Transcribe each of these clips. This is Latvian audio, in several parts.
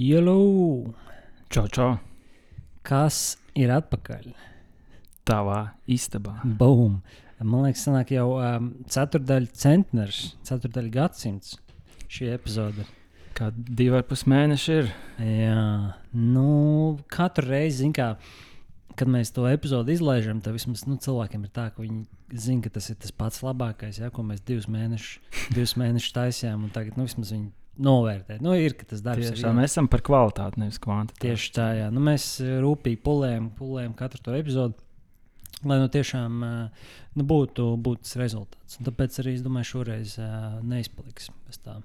Hello! Čau, čau! Kas ir atpakaļ? Tavā istabā. Boom! Man liekas, sanāk jau um, ceturdaļa centners, ceturdaļa gadsimts šī epizode. Kā divi ar pus mēneši ir. Jā, nu, katru reizi, zin kā, kad mēs to epizodi izlaižam, tad vismaz nu, cilvēkiem ir tā, ka viņi zina, ka tas ir tas pats labākais, ja, ko mēs divus mēnešus, divus mēnešus taisījām. un Tagad nu, vismaz viņi novērtē. Nu, ir, ka tas darbs Tiešām ir mēs esam par kvalitāti, nevis kvantitāti. Tieši tā, jā. Nu, mēs eh, rūpīgi pulējam, pulējam katru to epizodu, lai nu tiešām eh, nu, būtu, būtu tas rezultāts. Un tāpēc arī es domāju, šoreiz uh, neizpaliks bez tā.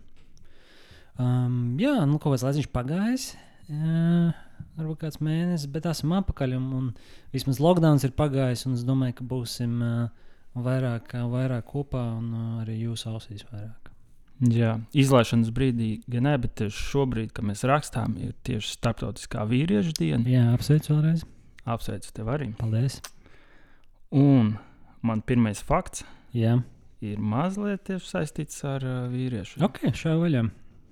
Um, jā, nu, kaut kāds laiks pagājis. Jā, varbūt kāds mēnesis, bet esam atpakaļ. Un, un vismaz lockdown ir pagājis. Es domāju, ka būsim vairāk, vairāk kopā un arī jūsu ausīs vairāk. Jā, izlaišanas brīdī gan ne, bet tieši šobrīd, kad mēs rakstām, ir tieši starptautiskā vīriešu diena. Jā, apsveicu vēlreiz. Apsveicu tevi arī. Paldies. Un man pirmais fakts Jā, ir mazliet saistīts ar uh, vīriešu. ok, šā vaļā.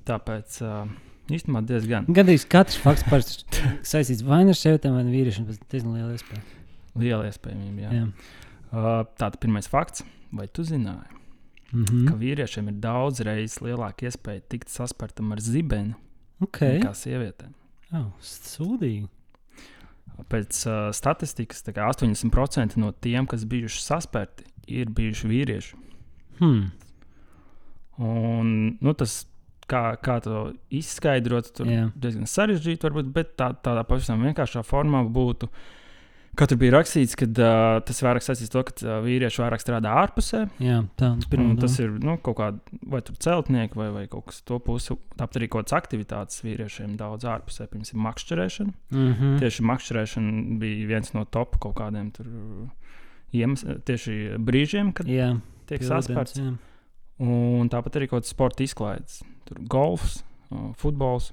Tāpēc uh, īstenībā diezgan Gadījumā katrs fakts parasti saistīts vai nu ar sievietēm, vai ar vīriešiem. Tas diezgan liela iespēja. liela iespējamība. Jā. Jā. Uh, Tātad pirmais fakts, vai tu zināji, Mm ka -hmm. vīriešiem ir daudz reizes lielāka iespēja tikt saspertam ar zibeni okay. nekā sievietēm? oh, sūdīgi. Pēc uh, statistikas tā kā 80% no tiem, kas bijuši sasperti, ir bijuši vīrieši. Hmm. Un, nu, tas, kā, kā to izskaidrot, tur Jā. diezgan sarežģīti, varbūt, bet tā, tādā pavisam vienkāršā formā būtu. Kā tur bija rakstīts, ka uh, tas vairāk saistīts ar to, ka uh, vīrieši vairāk strādā ārpusē. Jā, tā pirmā Un tas ir nu, kaut kāda vai tur celtnieki vai, vai kaut kas to pusi. Tāpat arī kaut kādas aktivitātes vīriešiem daudz ārpusē, piemēram, makšķerēšana. mm -hmm. Tieši makšķerēšana bija viens no top kaut kādiem tur iemes, tieši brīžiem, kad Jā, tiek saspērts. Un tāpat arī kaut kāds sporta izklaides. Tur golfs, futbols.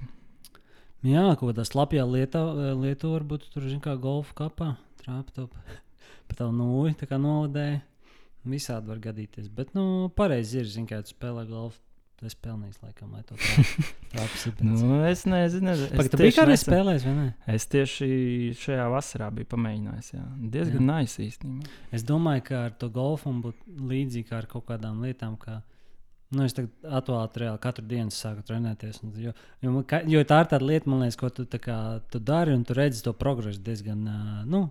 Jā, kaut kādā slapjā lietā, lietā varbūt tur zina, kā golfa kapā trāpīt pa tā nūju, tā kā novadēja. Visādi var gadīties. Bet, nu, pareizi ir, zina, kā tu spēlē golfu. Es pelnīju, laikam, lai to trāpītu. Nu, es nezinu, es biji tieši kādreiz nesen- spēlējis, vai ne? Es tieši šajā vasarā biju pamēģinājis. Jā. Diezgan nice īstenībā. Es domāju, ka ar to golfu būtu līdzīgi kā ar kaut kādām lietām. Kā, nu, es tagad atklāti reāli katru dienu sāku trenēties. Un, jo, jo, man jo tā ir tāda lieta, liekas, ko tu, tā kā, tu dari, un tu redzi to progresu diezgan. Nu,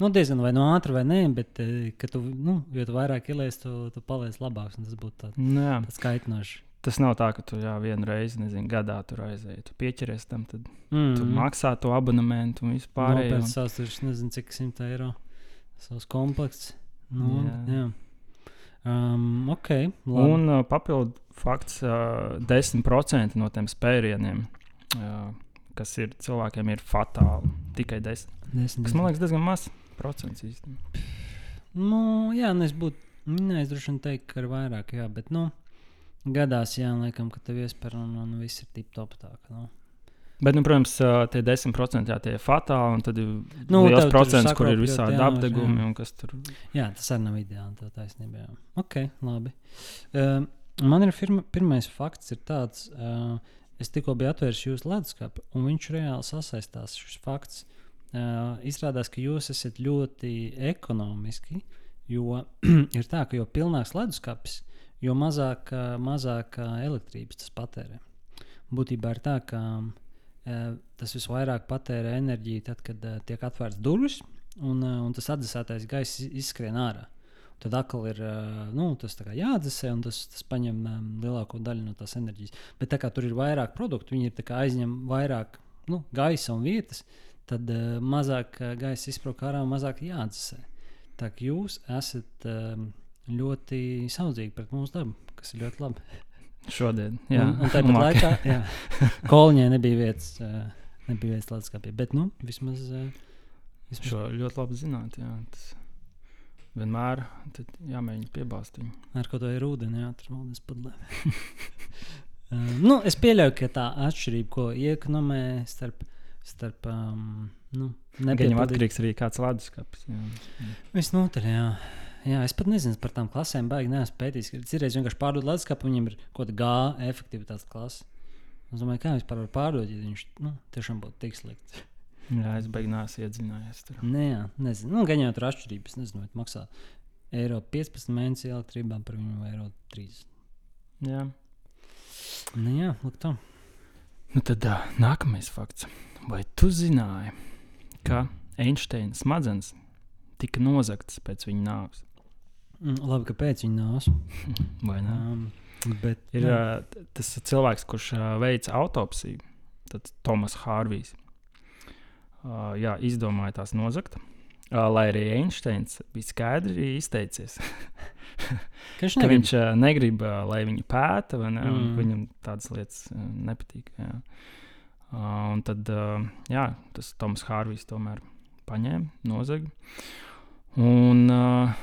Nu, diezgan vai no ātri, vai nē, bet tu, nu, jo tu vairāk ieliec, tu, tu paliec labāks. un Tas būtu tā, Nu, tāds kaitinošs. tas nav tā, ka tu jā, vienu reizi nezinu, gadā tur aizēji. Tu pieķeries tam, tad Mm, tu maksā to abonementu un vispār. Savus, tur, es nezinu, cik simt eiro. Savs komplekts. Nu, jā. Jā. jā. Um, ok, labi. Un uh, papildu fakts, uh, 10% no tiem spērieniem, uh, kas ir cilvēkiem, ir fatāli. Tikai 10. Desmit, Tas man liekas diezgan mazs procents īstenībā. Nu, jā, nu es būtu. Nē, es droši vien teiktu, ka ir vairāk, jā, bet, nu, gadās, jā, laikam, ka tev iespēja un, un viss ir tip top tā. ka, Nu. Bet, nu, protams, tie 10% jā, tie ir fatāli, un tad ir Nu, liels procents, kur ir sakropļot, visādi jā, apgabumi jā. un kas tur. Jā, tas arī nav ideāli. Tā taisnība. Jā. Ok, labi. Uh, man ir firma, pirmais fakts, ir tāds, uh, es tikko biju atvēris jūsu leduskapu, un viņš reāli sasaistās šis fakts. Uh, izrādās, ka jūs esat ļoti ekonomiski, jo ir tā, ka jo pilnāks leduskapis, jo mazāk, mazāk elektrības tas patērē. Būtībā ir tā, ka uh, tas visvairāk patērē enerģiju tad, kad uh, tiek atvērts durvis un, uh, un tas atdzesētais gaiss iz- izskrien ārā. Tad atkal ir nu, tas jāatdzesē, un tas, tas paņem lielāko daļu no tās enerģijas. Bet tā kā tur ir vairāk produktu, viņi ir aizņem vairāk nu, gaisa un vietas, tad mazāk gaisa izsprūk ārā mazāk jāatdzesē. Tā kā jūs esat ļoti saudzīgi pret mūsu darbu, kas ir ļoti labi. Šodien, jā, un, un tāpat laikā jā, kolņē nebija vietas, nebija vietas leduskapī. Bet, nu, vismaz. Vismaz Šo ļoti labi zināt. Jā, tas vienmēr jāmēģina piebāzt viņu. Ar ko to ir ūdeni, jā, tur ūdens padlē. nu, es pieļauju, ka tā atšķirība, ko iekonomē starp, starp um, nu, Viņam nepiepildīt- atkarīgs arī kāds leduskapis. Visnotaļ, jā. Jā, es pat nezinu par tām klasēm, baigi neesmu pētījis. Ir reizes vienkārši pārdot leduskapu, viņam ir kaut kāda G efektivitātes klase. Es domāju, kā vispār var pārdot, ja viņš nu, tiešām būtu tik slikts. Jā, es beigās iedzinājies tur. Nē, jā, nezinu. Nu, gan jau tur atšķirības. Nezinu, vai maksā eiro 15 mēnesī elektrībā par viņu vai eiro 30. Jā. Nu, jā, lūk, tā. Nu tad uh, nākamais fakts. Vai tu zināji, ka Einsteina smadzenes tika nozagtas pēc viņa nāves? Mm, labi, ka pēc viņa nāves. Vai ne? Um, bet, Ir uh, tas cilvēks, kurš uh, veica autopsiju, tad Tomas Hārvijs. Uh, jā, izdomāja tās nozagt. Uh, lai arī Einsteins bija skaidri izteicies, ka negrib. viņš uh, negrib, uh, lai viņu pēta, vai ne. Mm. viņam tādas lietas uh, nepatīk. Jā. Uh, un tad uh, jā, tas Toms Hārvijs tomēr paņēma, nozaga. Un, uh,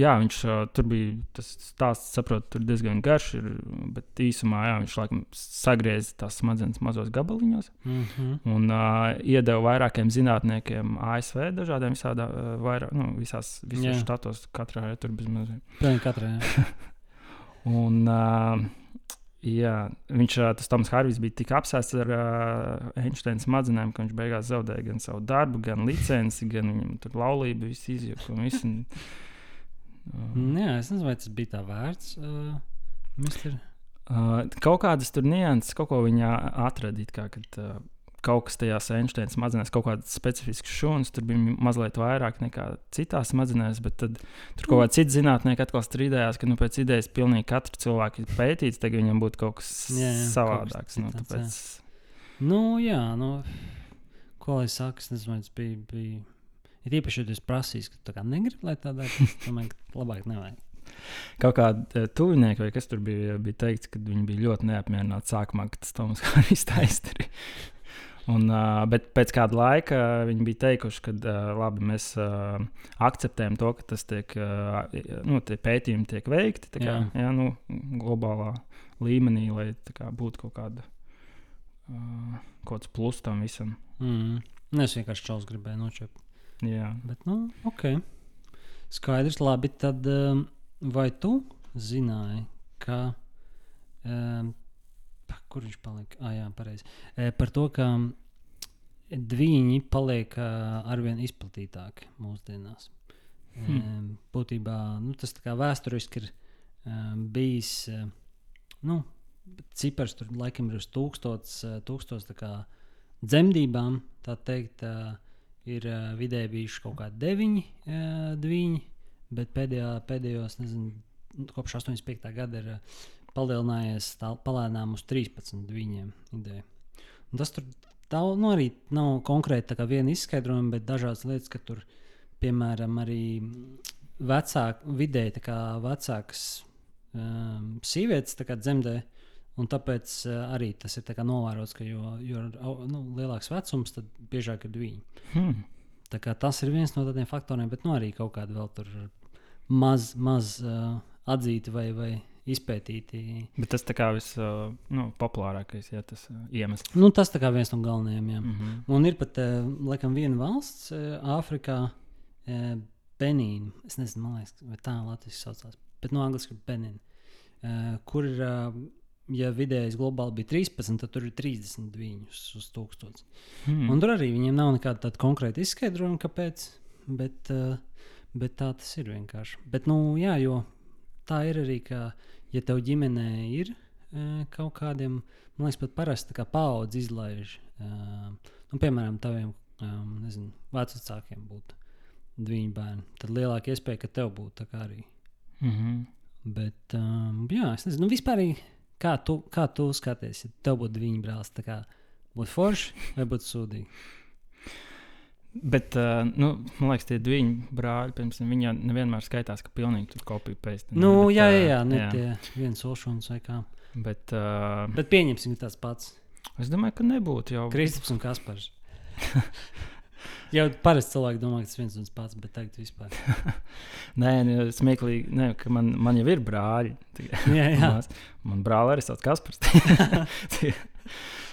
jā, viņš tur bija tas stāsts, saprotu, tur diezgan garš, ir, bet īsumā jā, viņš laikam sagrieza tās smadzenes mazos gabaliņos Mm -hmm. un uh, iedeva vairākiem zinātniekiem ASV dažādiem visādā, uh, vairāk, nu, visās, visos Jā. štatos, katrā ja tur bez mazliet. Pilnīgi katrai. jā. Un, uh, jā, viņš, uh, tas Toms Hārvijs bija tik apsēsts ar uh, Einsteina smadzenēm, ka viņš beigās zaudēja gan savu darbu, gan licenci, gan viņam tur laulību, visu izjuku un visu. Uh, Jā, es nezinu, vai tas bija tā vērts. Uh, mister. Uh, kaut kādas tur nianses, kaut ko viņa atradīt, kā kad uh, kaut kas tajās Einsteina smadzenēs, kaut kādas specifiskas šūnas, tur bija mazliet vairāk nekā citās smadzenēs, bet tad tur kaut kādi citi zinātnieki atkal strīdējās, ka nu, pēc idejas pilnīgi katru cilvēku ir pētīts, tagad viņam būtu kaut kas Jā, jā, kaut kas savādāks. Nu, citāds, tāpēc, Nu, jā, nu, ko lai saka, es nezinu, tas bija. bija... Ir īpaši, ja jūs prasīs, ka tā kā negribu, lai tādā domāju, ka labāk nevajag. Kaut kādi tuvinieki, vai kas tur bija, bija teikts, ka viņi bija ļoti neapmierināti sākumā, ka tas Toms Hārijs tā izdarīja. Un, uh, bet pēc kāda laika viņi bija teikuši, ka uh, labi, mēs uh, akceptējam to, ka tas tiek, uh, nu, tie pētījumi tiek veikti kā, Jā. jā, nu, globālā līmenī, lai kā, būtu kaut kāda uh, kaut kāds plus tam visam. Mm. Nu, es vienkārši čels gribēju nočept. Jā. Bet, nu, ok. Skaidrs, labi. Tad um, vai tu zināji, ka. Um, kur viņš palika? Ah, jā, pareizi. E, par to, ka dviņi paliek uh, arvien izplatītāki mūsdienās. Hmm. Um, būtībā nu, tas vēsturiski ir um, bijis. Uh, nu, cipars tur laikam ir uz tūkstots, uh, tūkstots tā kā dzemdībām, tā teikt, uh, ir uh, vidēji bijuši kaut kādi deviņi uh, dviņi, bet pēdējā, pēdējos, nezinu, nu, kopš 85. gada ir uh, palielinājies tā, palēnām uz 13 dviņiem ideja. Un tas tur tā, nu, arī nav konkrēti viena izskaidrojuma, bet dažādas lietas, ka tur, piemēram, arī vecāk, vidēji vecākas um, sievietes dzemdē. Un tāpēc uh, arī tas ir tā novērots, ka jo, jo nu, lielāks vecums, tad biežāk ir divi. Hmm. Tas ir viens no tādiem faktoriem, bet nu, arī kaut kādi vēl tur maz, maz uh, atzīti vai, vai izpētīti. Bet tas kā vispopulārākais ja, tas, uh, iemesls. Nu, tas kā viens no galvenajiem. Jā. Mm -hmm. Un ir pat laikam, viena valsts, Āfrikā, Benīna. Es nezinu, liekas, vai tā Latvijas saucās, bet no angļuiski ir Benīna. Kur ir, ja vidējais globāli bija 13, tad tur ir 32 uz, uz 1000. Hmm. Un tur arī viņiem nav nekāda konkrēta izskaidrojuma, kāpēc. Bet, uh, bet tā tas ir vienkārši. Bet, nu, jā, jo tā ir arī, ka, ja tev ģimenē ir uh, kaut kādiem, man liekas, pat parasti paudze izlaiž. Uh, nu, piemēram, taviem nezinu, vecākiem būtu divi bērni. Tad lielāka iespēja, ka tev būtu tā kā arī. Mm -hmm. Bet, um, jā, es nezinu, nu, vispār, kā tu, kā tu skaties, ja tev būtu divi brālis, tā kā būtu forši vai būtu sūdīgi. Bet, uh, nu, man liekas, tie divi brāļi, pirms viņi jau nevienmēr skaitās, ka pilnīgi tur kopija pēc Nu, bet, jā, jā, ā, jā, ne tie viens olšons vai kā. Bet, uh, Bet pieņemsim, ka tas pats. es domāju, ka nebūtu jau. Kristaps un Kaspars. Jau parasti cilvēki domā, ka tas viens un tas pats, bet tagad vispār. Nē, nu, smieklīgi, ne, ka man, man jau ir brāļi. Jā, jā. Man brāli arī sauc Kaspars.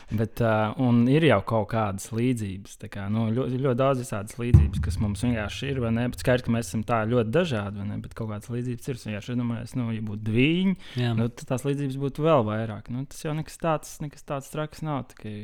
Bet, uh, un ir jau kaut kādas līdzības. Kā, nu, ļoti, ļoti daudz tādas līdzības, kas mums vienkārši ir. Skaidrs, ka mēs esam tā ļoti dažādi. Ne, bet kaut kādas līdzības ir. Es vienkārši domāju, nu, ja būtu divi, nu, tad tās līdzības būtu vēl vairāk. Nu, tas jau nekas tāds, nekas tāds traks nav. Tikai,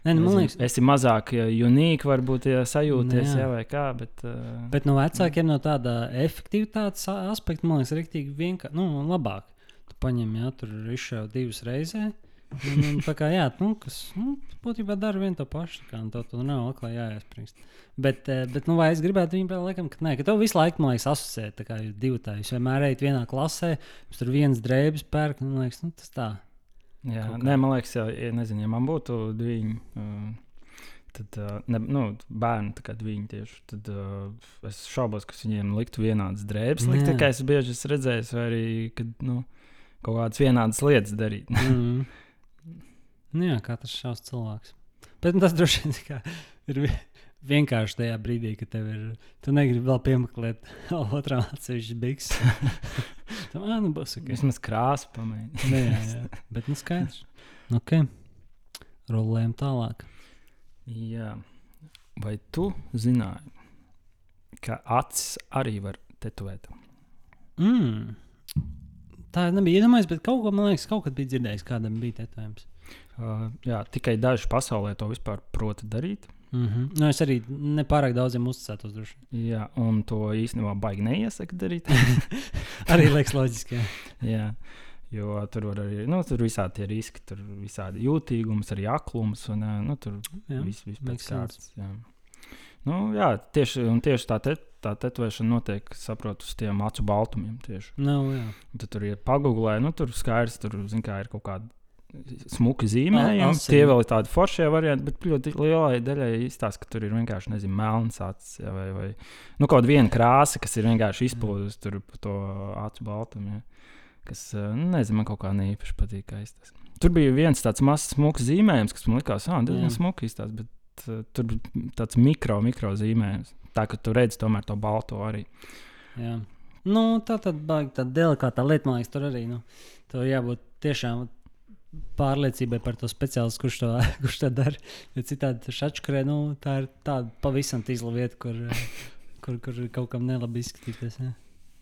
Nē, nu, man liekas, es esmu mazāk unikāls, varbūt ja sajūties, jā. Jā, vai kā. Bet, uh, bet no vecākiem no tāda efektivitātes aspekta, man liekas, rīktīgi vienkārši, nu, labāk. Tu paņem, jā, tur ir izšauja divas reizes. Un, un, tā kā jā, nu, kas nu, būtībā dara vienu to pašu, kā to tur nav aklā jāiesprāst. Bet, bet nu, vai es gribētu viņu vēl laikam, ka nē, ka tev visu laiku, man liekas, asociēt, tā kā divi tā, jūs vienmēr ejat vienā klasē, jums tur viens drēbes pērk, nu, man liekas, nu, tas tā. Jā, nē, man liekas, ja, ja, nezinu, ja man būtu divi. Uh, Tad, uh, ne, nu, bērni, kad viņi tieši tad, uh, es šaubos, ka viņiem liktu vienādas drēbes. Likt, tikai es bieži esmu redzējis, vai arī kad, nu, kaut kādas vienādas lietas darīt. mm. Nu, jā, katrs šausmas cilvēks. Bet nu, tas droši vien ir vienkārši tajā brīdī, kad tev ir. Tu negribi vēl piemeklēt otrā atsevišķa bikses. Tam ah, nu būs ok. Vismaz krāsa pamēģināt. jā, jā, jā. Bet nu skaidrs. Ok. Rolējam tālāk. Jā. Vai tu zināji, ka acis arī var tetovēt? Mm. Tā nebija iedomājies, bet kaut ko man liekas, kaut kad bija dzirdējis, kādam bija tetovējums. Uh, jā, tikai daži pasaulē to vispār prot darīt. Mm -hmm. nu, es arī nepārāk daudziem uzticētos. Droši. Jā, un to īstenībā baigi neiesaku darīt. arī liekas loģiski. Jā. jā. Jo tur var arī nu, tur visādi tie riski, tur visādi jūtīgums, arī aklums. Un, nu, tur viss vis pēc kārtas. Jā. Nu, jā, tieši, tieši tā, te, tā tetovēšana notiek, saprotu, uz tiem acu baltumiem. Tieši. No, jā. Tad tur ir pagūglē, nu, tur skaidrs, tur zin, kā, ir kaut kāda smuki zīmējumi. Tie vēl ir tādi foršie varianti, bet ļoti lielai daļai izstāsta, ka tur ir vienkārši nezinu, melns acis ja, vai, vai nu, kaut viena krāsa, kas ir vienkārši izplūdusi tur pa to acu baltumu. Ja, kas, nu, nezinu, man kaut kā neīpaši patīk. Tas. Tur bija viens tāds mazs smuks zīmējums, kas man likās, ah, diezgan smuki izstāsta, bet uh, tur bija tāds mikro, mikro zīmējums. Tā ka tu redzi tomēr to balto arī. Jā. Nu, tā tad baigi tā delikāta lieta, man liekas, tur arī. Nu, tur jābūt tiešām pārliecībai par to speciālistu, kurš to, kurš to dara. Jo citādi šačkarē, nu, tā ir tāda pavisam tīzla vieta, kur, kur, kur kaut kam nelabi izskatīties. Ja.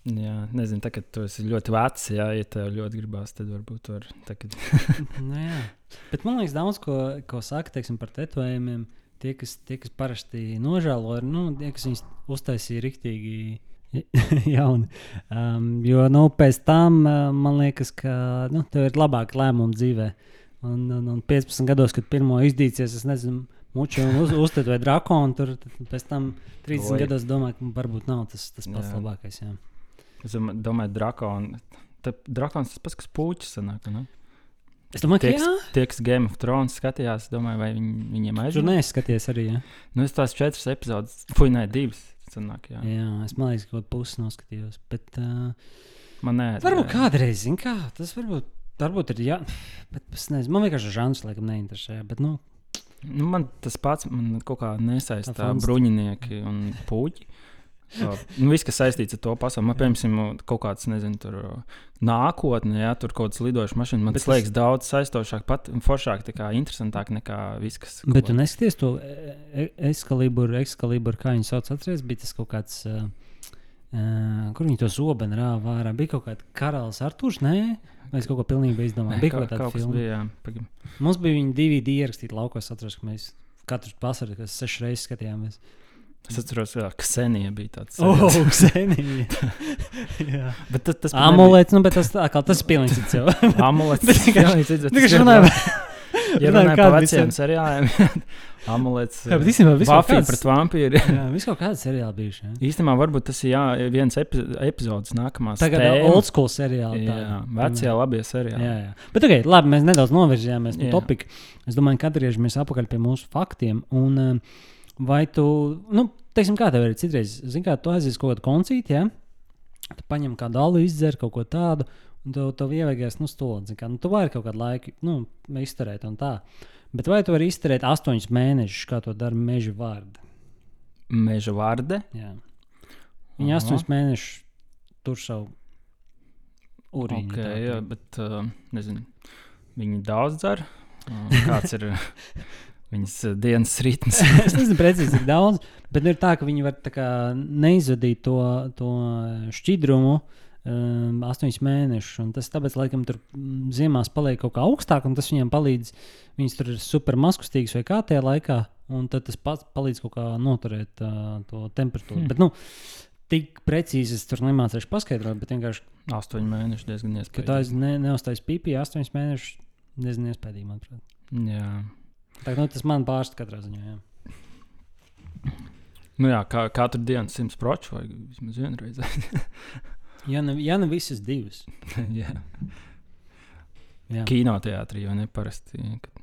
Jā, nezinu, tā, tu esi ļoti vecs, jā, ja tev ļoti gribās, tad varbūt tur tagad. nu, jā. Bet man liekas, daudz ko, ko saka teiksim, par tetovējumiem. Tie, kas, tie, kas parasti nožēlo, ir nu, tie, kas viņus uztaisīja riktīgi jauni. Um, jo nu, pēc tam uh, man liekas, ka nu, tev ir labāki lēmumi dzīvē. Un, un, un 15 gados, kad pirmo izdīcies, es nezinu, muču un uz, uztēt vai drakonu, tur pēc tam 30 Oi. gados domāju, ka varbūt nav tas, tas pats jā. labākais. Jā. Es domāju, drakonu. Drakons tas pats, kas puķis sanāk. Ne? Es domāju, tie, ka jā. tie, kas Game of Thrones skatījās, domāju, vai viņi, viņiem aizjūt. Tur neskaties arī. Ja? Nu, es tās četras epizodes, fuinēju divas. Sanāk, jā. jā, es domāju, ka kaut pusi noskatījos. Bet, uh, man nē, varbūt kādreiz, zin kā, tas varbūt, varbūt ir. Jā, bet es nezinu, man vienkārši žanrs laikam neinteresē. Bet, nu, Nu, man tas pats man kaut kā nesaistās bruņinieki un puķi. Uh, nu, viss, kas saistīts ar to pasauli, man, piemēram, kaut kāds, nezinu, tur nākotnē, ja tur kaut kāds lidošs mašīna, man bet tas liekas daudz saistošāk, pat foršāk, tā kā interesantāk nekā viss, kas. Bet tu neskaties to ekskalibru, ekskalibru, kā viņi sauc, atceries, bija tas kaut kāds. Uh, Uh, kur viņi to zobenu rāva ārā? Bija kaut kāda karalis Arthurs, nē, vai es kaut ko pilnīgi izdomāju. Bija kaut kāda filma. Bija, jā, Mums bija viņi divi ierakstīti laukos, atceros, ka mēs katru vasarā, kas sešas reizes skatījāmies. Es atceros, ka Ksenija bija tāds. Oh, Ksenija. bet tas, tas Amulets, nu, bet tas, kā, tas ir pilnīgi cits jau. Amulets. Tas ir pilnīgi cits. Tikai runājam. Ja runājam par veciem seriāliem, Amulets. Jā, bet īstenībā viss Buffy pret vampīru. jā, viss kaut kāds seriāli bijuši. Jā. Īstenībā varbūt tas ir jā, viens epi epizodes nākamās. Tagad tēma. old school seriāli. Tā. Jā, vecie labie seriāli. Jā, jā. Bet okay, labi, mēs nedaudz novirzījāmies no topika. Es domāju, ka atgriežamies atpakaļ pie mūsu faktiem. Un, uh, Vai tu, nu, teiksim, kā tev ir citreiz, zini, kā tu aizies kaut kādu koncīti, ja? tu paņem kādu alu, izdzer kaut ko tādu, un tev, tev ievāgās, nu, stulbi. Nu, tu vari kaut kādu laiku, nu, izturēt un tā. Bet vai tu vari izturēt astoņus mēnešus, kā to dara meža vārda? Meža vārda? Jā. Viņa Aha. astoņus mēnešus tur savu urīnu. Okay, jā, bet, uh, nezinu, viņi daudz uh, kāds ir viņas uh, dienas ritms. es nezinu precīzi, cik daudz, bet nu ir tā, ka viņi var kā neizvadīt to, to šķidrumu. Um, astoņus mēnešus. un Tas tāpēc, laikam, tur mm, ziemās paliek kaut kā augstāk, un tas viņiem palīdz. Viņas tur ir super maskustīgas vai kā tajā laikā, un tas pats palīdz kaut kā noturēt uh, to temperatūru. Hmm. Bet, nu, tik precīzi es tur nemācīšu paskaidrot, bet vienkārši, Astoņi mēneši diezgan ka tā iespējams. es ne, neuzstāju pīpī astoņus mēnešus, diezgan iespaidīgi, manuprāt. Jā. Tā, nu, tas man pārsteidz katrā ziņā. Jā. Nu jā, kā, katru dienu simts proču vai vismaz vienreiz. Ja ne, ja ne visas divas. jā. Jā. Kinoteātrī jau neparasti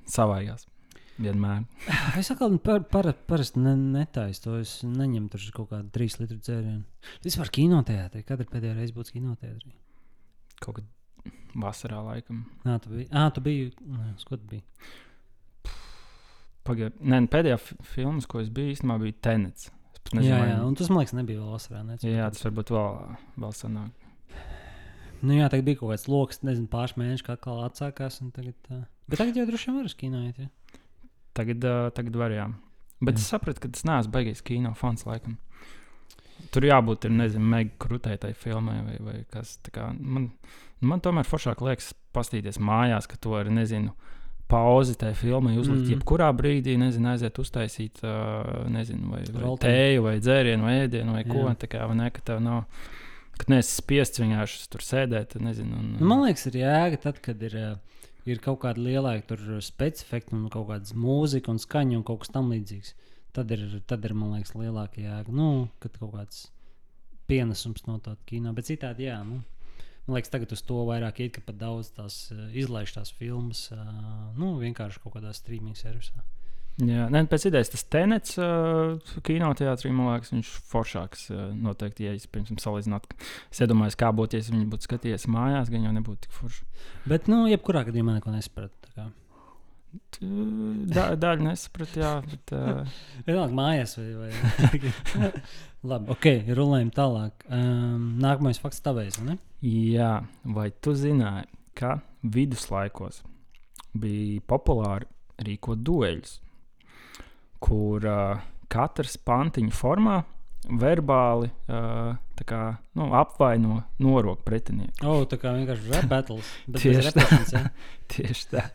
savājās. Vienmēr. Es atkal par, par, parasti ne, netaisu to. Es neņemu tur kaut kādu trīs litru dzērienu. Var kinoteātrī. Kad ir pēdējā reize būtis kinoteātrī? Kaut kad vasarā laikam. Nā, tu biji. Ah, tu biji. Nē, uz ko tu biji? Pagaid, nē, nu, pēdējā fi filma, ko es biju, īstenībā bija Tenets. Pat Jā, jā, un tas man liekas, nebija vēl vasarā. Ne? jā, tas varbūt vēl, vēl sanāk. Nu, jā, tagad bija kaut kāds lokus, nezinu, pāris mēneši, kā atkal atsākās. un Tagad, uh... Bet tagad jau droši vien var uz kino iet. Ja? Tagad, uh, tagad var jā. Bet Jā. es sapratu, ka tas neesmu baigājis kino fans laikam. Tur jābūt, ir, nezinu, mega krutētai filmai vai, vai kas. Kā, man, man tomēr foršāk liekas pastīties mājās, ka to ir, nezinu, pauzi tajā filmai uzlikt. Mm. Jebkurā brīdī, nezinu, aiziet uztaisīt, uh, nezinu, vai, vai tēju, vai dzērienu, vai ēdienu, vai ko. Jā. Tā kā, vai ne, ka tev nav. Kad neesi spiests vienkārši tur sēdēt, nezinu. Un, Nu, man liekas, ir jēga tad, kad ir, ir kaut kāda lielāka specifika, un kaut kāda mūzika un skaņa un kaut kas tamlīdzīgs. Tad ir, tad ir, man liekas, lielāka jēga. Nu, kad kaut kāds pienesums no tāda kino. Bet citādi, jā. Nu, man liekas, tagad uz to vairāk iet, ka pat daudz tās uh, izlaiž tās filmas. Uh, nu, vienkārši kaut kādā streaming servisā. Jā, nē, pēc idejas tas tenets uh, kinoteātrī, man liekas, viņš ir foršāks. Uh, noteikti, ja es pirms tam salīdzinātu, es iedomājos, kā būtu, ja es viņu būtu skatījies mājās, gan jau nebūtu tik forši. Bet, nu, jebkurā gadījumā neko nesapratu. Da, daļa nesapratu, jā, bet uh, Vienalga mājās vai. vai... Labi, ok, rulējam tālāk. Um, nākamais fakts tavējs, ne? jā, vai tu zināji, ka viduslaikos bija populāri rīkot dueļus, kur uh, katrs pantiņu formā verbāli uh, kā, nu, apvaino noroku pretinieku. O, oh, tā kā vienkārši rap battles. Tieši tā. Tieši tā.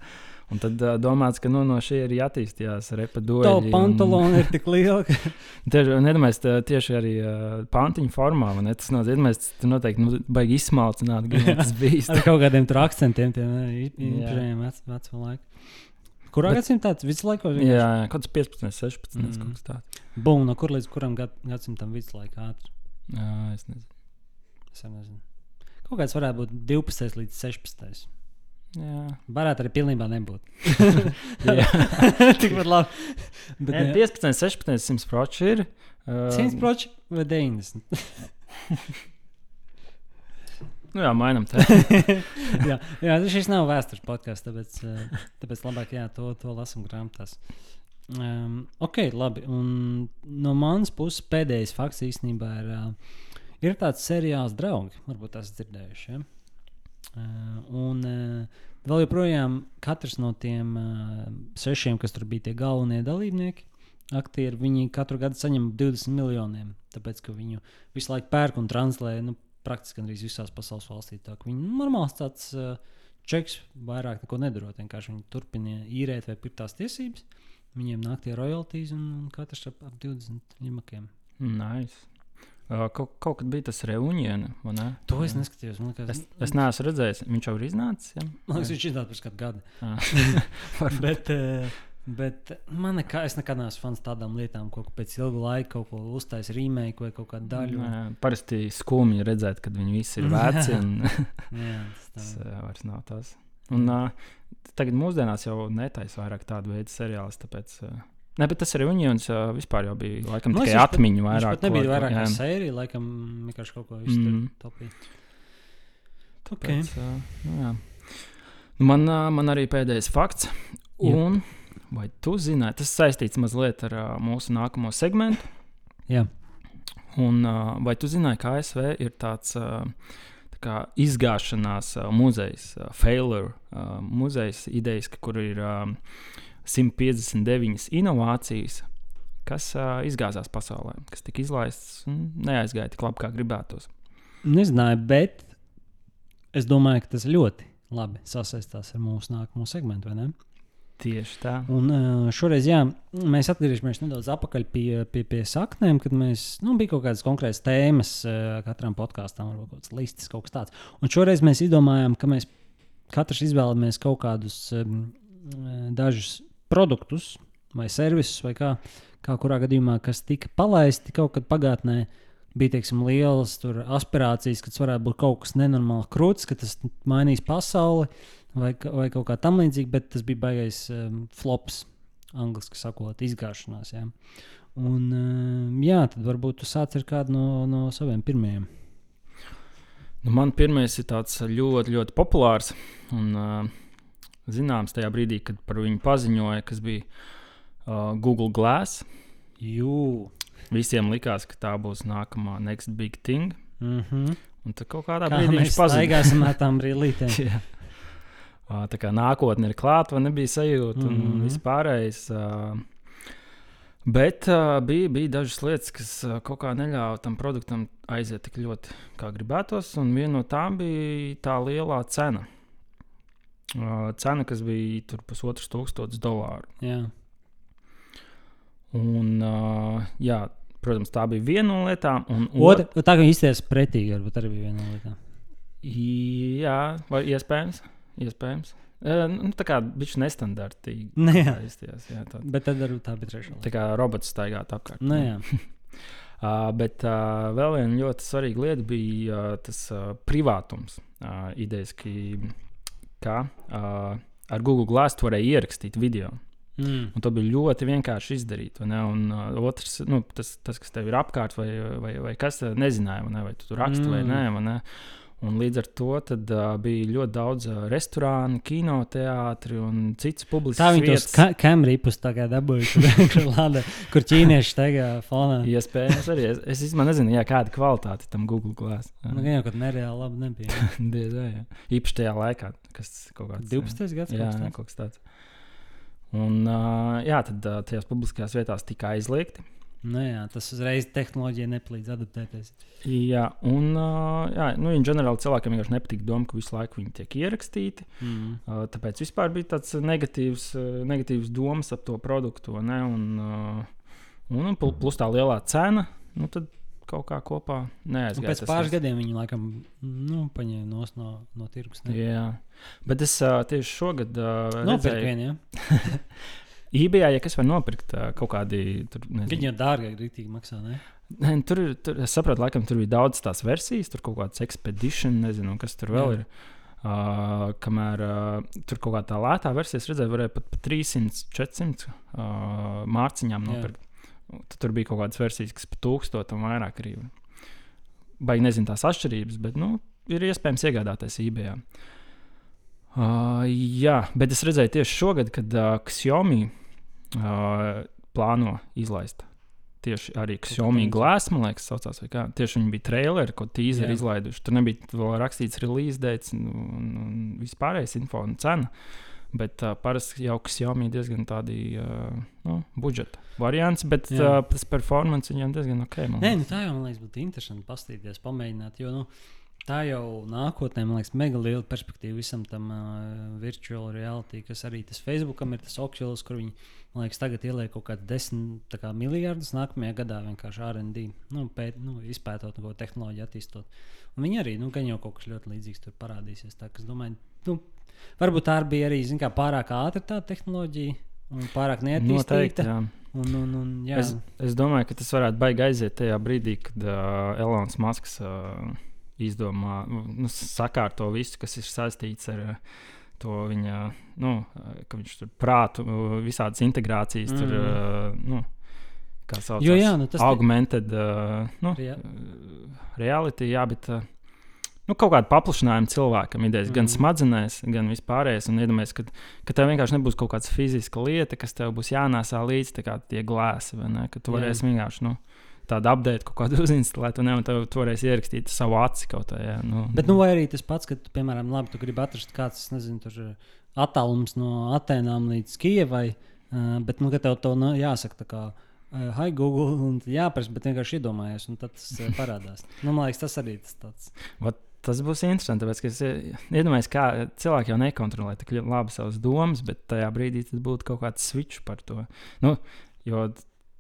Un tad uh, domāts, ka nu, no šī arī attīstījās repa Tavu dueļi. un- pantalonu ir tik liela, ka Tieši, nedomājies, tā, tieši arī uh, pantiņu formā. vai Ne? Tas nozīmē, ka tu noteikti nu, baigi izsmalcināt, gan tas bija. ar kaut kādiem tur akcentiem, tiem Jā. īpašiem vecuma laikam. Kurā Bet- gadsimtā tas viduslaikos? Jā, kaut kas 15, 16, mm. Kaut kas tāds. Bum, no kur līdz kuram gad, gadsimtam viduslaikā? ātri? Jā, es nezinu. Es nezinu. Kaut kāds varētu būt 12 līdz 16. Jā, Varētu arī pilnībā nebūt. Tikpat labi. Bet, ne, 15, 16, 100 proči ir. Uh, 100% vai 90? Nu jā, mainām te. jā, jā, šis nav vēstures podkāsts, tāpēc, eh, tāpēc labāk jā, to, to lasām grāmatās. Um, ok, labi. Un no manas puses pēdējais fakts īstenībā ir, uh, ir tāds seriāls draugi. Varbūt tas dzirdējuši. Ja? Uh, un uh, vēl joprojām katrs no tiem uh, sešiem, kas tur bija tie galvenie dalībnieki, aktieri, viņi katru gadu saņem 20 miljoniem. Tāpēc, ka viņu visu laiku pērk un translē nu, praktiski gandrīz visās pasaules valstīs. Tā, viņi nu, normāls tāds čeks vairāk neko nedarot. Vienkārši viņi turpina īrēt vai pirkt tās tiesības. Viņiem nāk tie royalties un, un katrs ap, ap 20 limakiem. nice. Kaut, kaut kad bija tas reunions, vai ne? To es neskatījos. Liekas, Es, es neesmu redzējis, viņš jau ir iznācis. Ja? Man liekas, viņš tāds pirms kāda gada. Bet, bet man nekā, es nekad neesmu fans tādām lietām, ko pēc ilga laika kaut ko uztaisīt remake vai kaut kādu daļu. Nē, Parasti skumji redzēt, kad viņi visi ir veci. Un, Jā, tas vairs nav tas. Un, uh, tagad mūsdienās jau netaisa vairāk tādu veidu seriālus. Tāpēc, uh, ne, bet tas arī uh, vispār jau bija laikam liekas, tikai atmiņu vairāk. pat nebija vairāk kā jā. sērija, laikam vienkārši kaut ko. Mm. Mm. Okay. Tāpēc, uh, nu, jā. Nu, man, uh, man arī pēdējais fakts. Un, vai tu zināji, tas saistīts mazliet ar uh, mūsu nākamo segmentu. Jā. Un, uh, vai tu zināji, ka ASV ir tāds uh, tā izgāšanās uh, muzejs, uh, failure uh, muzejs, idejas, kur ir um, 159 inovācijas, kas uh, izgāzās pasaulē, kas tika izlaistas un neaizgāja tik labi, kā gribētos. Nezināju, bet es domāju, ka tas ļoti labi sasaistās ar mūsu nākamo segmentu? Tieši tā. Un šoreiz, jā, mēs atgriežamies nedaudz atpakaļ pie, pie, pie saknēm, kad mēs, nu, bija kaut kādas konkrētas tēmas katram podkāstam, varbūt kaut kāds listis, kaut kas tāds. Un šoreiz mēs izdomājām, ka mēs katrs izvēlamies kaut kādus dažus produktus vai servisus, vai kā, kā kurā gadījumā, kas tika palaisti kaut kad pagātnē. Bija teiksim, lielas aspirācijas, ka tas varētu būt kaut kas nenormāli krūts, ka tas mainīs pasauli vai, vai kaut kā tam līdzīga, bet tas bija baigais um, flops, angļuiski sakot, izgāšanās. Jā. Un, um, jā, tad varbūt tu sāc ar kādu no, no saviem pirmajiem. Nu, man pirmais ir tāds ļoti, ļoti populārs. Un, uh, zināms, tajā brīdī, kad par viņu paziņoja, kas bija uh, Google Glass. Jū. Visiem likās, ka tā būs nākamā next big thing. Mm -hmm. Un tad kaut kādā Kā brīdī mēs staigāsim ar tām brīvītēm. Jā. Ā, Tā kā nākotne ir klāta, vai nebija sajūta, un mm Mhm. -hmm. viss pārējais. ā, Bet uh, bija, bija dažas lietas, kas uh, kaut kā neļāva tam produktam aiziet tik ļoti, kā gribētos. Un viena no tām bija tā lielā cena. Uh, cena, kas bija tur pusotrs tūkstotis dolāru. Jā. Un, uh, jā, protams, tā bija viena no lietām. Otra, tā kā izties pretīgi, varbūt arī bija viena no lietām. Jā, vai iespējams. iespējams. Uh, nu, tā kā viņš ir nestandartīgi. Nu, jā. Izties, jā, tā, Bet tad varbūt tā bija trešā. tā kā robots staigāt apkārt. Nu, jā. Uh, bet uh, vēl viena ļoti svarīga lieta bija uh, tas uh, privātums. Uh, idejas, ka, ka uh, ar Google Glass tu varēji ierakstīt video. Mm. Un to bija ļoti vienkārši izdarīt. Un uh, otrs, nu, tas, tas, kas tev ir apkārt, vai, vai, vai kas uh, nezināja, vai, ne? vai tu tur raksti mm. vai nē. Vai ne? Un līdz ar to tad, uh, bija ļoti daudz uh, restorānu, kinoteātri un citas publiskas Tā viņi tos vietas. kamerīpus tā kā dabūja, kur, lada, kur ķīnieši steigā fonā. Iespējams, arī es, es īstenībā nezinu, jā, kāda kvalitāte tam Google Glass. Nu, gan jau, kad nereāli labi nebija. Diez vai, jā. Īpaši tajā laikā, kas kaut kāds 12. gads Jā, jā, kaut kas tāds. Un, uh, jā, tad uh, tajās publiskajās vietās tika aizliegti. Nu, jā, tas uzreiz tehnoloģijai nepalīdz adaptēties. Jā, un uh, jā, nu, ģenerāli cilvēkiem vienkārši nepatīk doma, ka visu laiku viņi tiek ierakstīti. Mm. Uh, tāpēc vispār bija tāds negatīvs, uh, negatīvs domas ap to produktu. Ne? Un, uh, un, un pl- plus tā lielā cena, nu, tad kaut kā kopā Un neaizgāja. pēc pāris gadiem viņi laikam nu, paņēma nos no, no tirgus. Ne? Jā, bet es uh, tieši šogad uh, Nopirkt redzēju, vienu, eBay, ja kas var nopirkt uh, kaut kādi Viņi jau dārgāk rītīgi maksā, ne? Nē, nu, tur, tur, es saprotu, laikam tur bija daudz tās versijas, tur kaut kāds expedition, nezinu, kas tur vēl Jā. ir. Uh, kamēr uh, tur kaut kā tā lētā versija, es redzēju, varēja pat par 300, 400 uh, mārciņām Jā. Tad tur bija kaut kādas versijas, kas pat tūkstoši un vairāk arī. Baigi nezinu tās atšķirības, bet nu, ir iespējams iegādāties eBay. Uh, jā, bet es redzēju tieši šogad, kad uh, Xiaomi uh, plāno izlaist. Tieši arī Xiaomi glāzes, man liekas, saucās, vai kā. Tieši viņi bija traileri, ko tīzeri izlaiduši. Tur nebija vēl rakstīts release dates un, un, un vispārējais info un cena. Bet uh, parasti jau Xiaomi diezgan tādi uh, nu, budžeta variants, bet Jā. uh, tas performance viņam diezgan ok. Nē, nu, tā jau man liekas, būtu interesanti paskatīties, pamēģināt. Jo nu, tā jau nākotnē, man liekas, mega liela perspektīva visam tam uh, virtual reality, kas arī tas Facebookam ir tas Oculus, kur viņi, man liekas, tagad ieliek kaut kādu desmit kā, miljardus nākamajā gadā vienkārši RD, nu, pēt, nu, izpētot to tehnoloģiju, attīstot. Un viņi arī, nu, gan jau kaut kas ļoti līdzīgs tur parādīsies. Tā, ka es domāju, nu, varbūt tā bija arī, kā, pārāk ātra tā tehnoloģija. Un pārāk Noteikti. neattīstīta. Jā. Un, un, un, jā, Es, es domāju, ka tas varētu baigi aiziet tajā brīdī, kad uh, Elonas Masks uh, izdomā, nu, sakārto visu, kas ir saistīts ar uh, to viņa, nu, ka viņš tur prātu, visādas integrācijas, tur, Mm. uh, nu, kā sauc, Jo, jā, nu, tas te- augmented uh, nu, Rea- uh, reality, jā, bet. Uh, Nu, kaut kāda paplašinājuma cilvēkam idejas, mm. gan Mhm. smadzenēs, gan vispārējais. Un iedomājieties, ka, ka tev vienkārši nebūs kaut kāda fiziska lieta, kas tev būs jānēsā līdzi, kā tie glāzi, vai ne? Ka tu varēsi vienkārši nu, tādu update, kaut kādu uzinstalēt, un jau tu varēsi ierakstīt savu aci kaut kā. Jā, nu. Bet, nu, vai arī tas pats, ka, piemēram, labi, tu gribi atrast kāds, nezinu, tur uh, attālums no Atēnām līdz Kijavai, uh, bet, nu, ka tev to nu, jāsaka tā kā. Uh, hi, Google, un jāprasa, bet vienkārši iedomājies, un tas parādās. nu, man liekas, tas arī tas tāds. Vat, tas būs interesanti, tāpēc, ka es eh, iedomājos, kā cilvēki jau nekontrolē tik labi savas domas, bet tajā brīdī tas būtu kaut kāds switch par to. Nu, jo